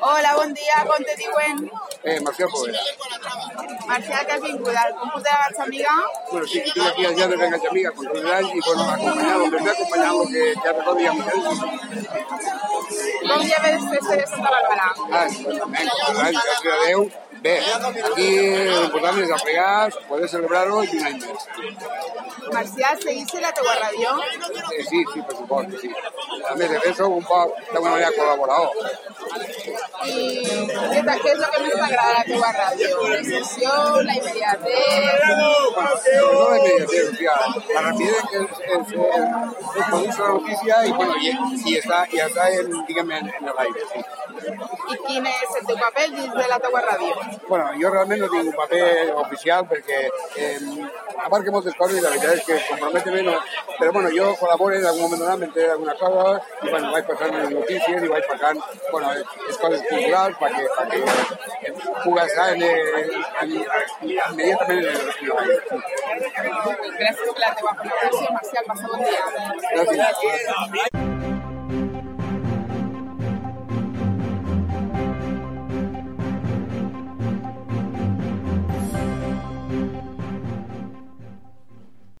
Hola, bon dia, com te diuen? Eh, Marcial Poveda. Marcial, que has vingut al còmput de la Garzamiga? Bueno, sí, estoy aquí allá de la Amiga, con Soledad y bueno, acompañado, verdad, acompañado que ya recorrí a Miguel. Com lleves les festes de Santa Bàrbara? Ah, doncs, vinga, gràcies a Déu. Bé, aquí l'important és aplegar, poder celebrar-ho i un any més. Marcial, seguiste la teua ràdio? Eh, sí, sí, per supost, sí. A més, de fet, soc un poc, d'alguna manera, col·laborador. I què, és el que més t'agrada de la teua ràdio? La sessió, la immediatez... No o sea, la rapidez que es, es, es, es produce la noticia y bueno, y, y está, y está en, dígame, en, en el aire, sí. I quin és el teu paper dins de la teua ràdio? Bueno, jo realment no tinc un paper oficial perquè eh, abarca moltes coses i la veritat és que comprometre no... Però bueno, jo col·laboro en algun moment donat, m'enteré d'alguna cosa i bueno, vaig passant les notícies i vaig passant bueno, les coses culturals perquè, perquè eh, pugui estar en, en, en, immediatament en el, el Gràcies per la teua col·laboració, Marcial, bon dia. Gràcies.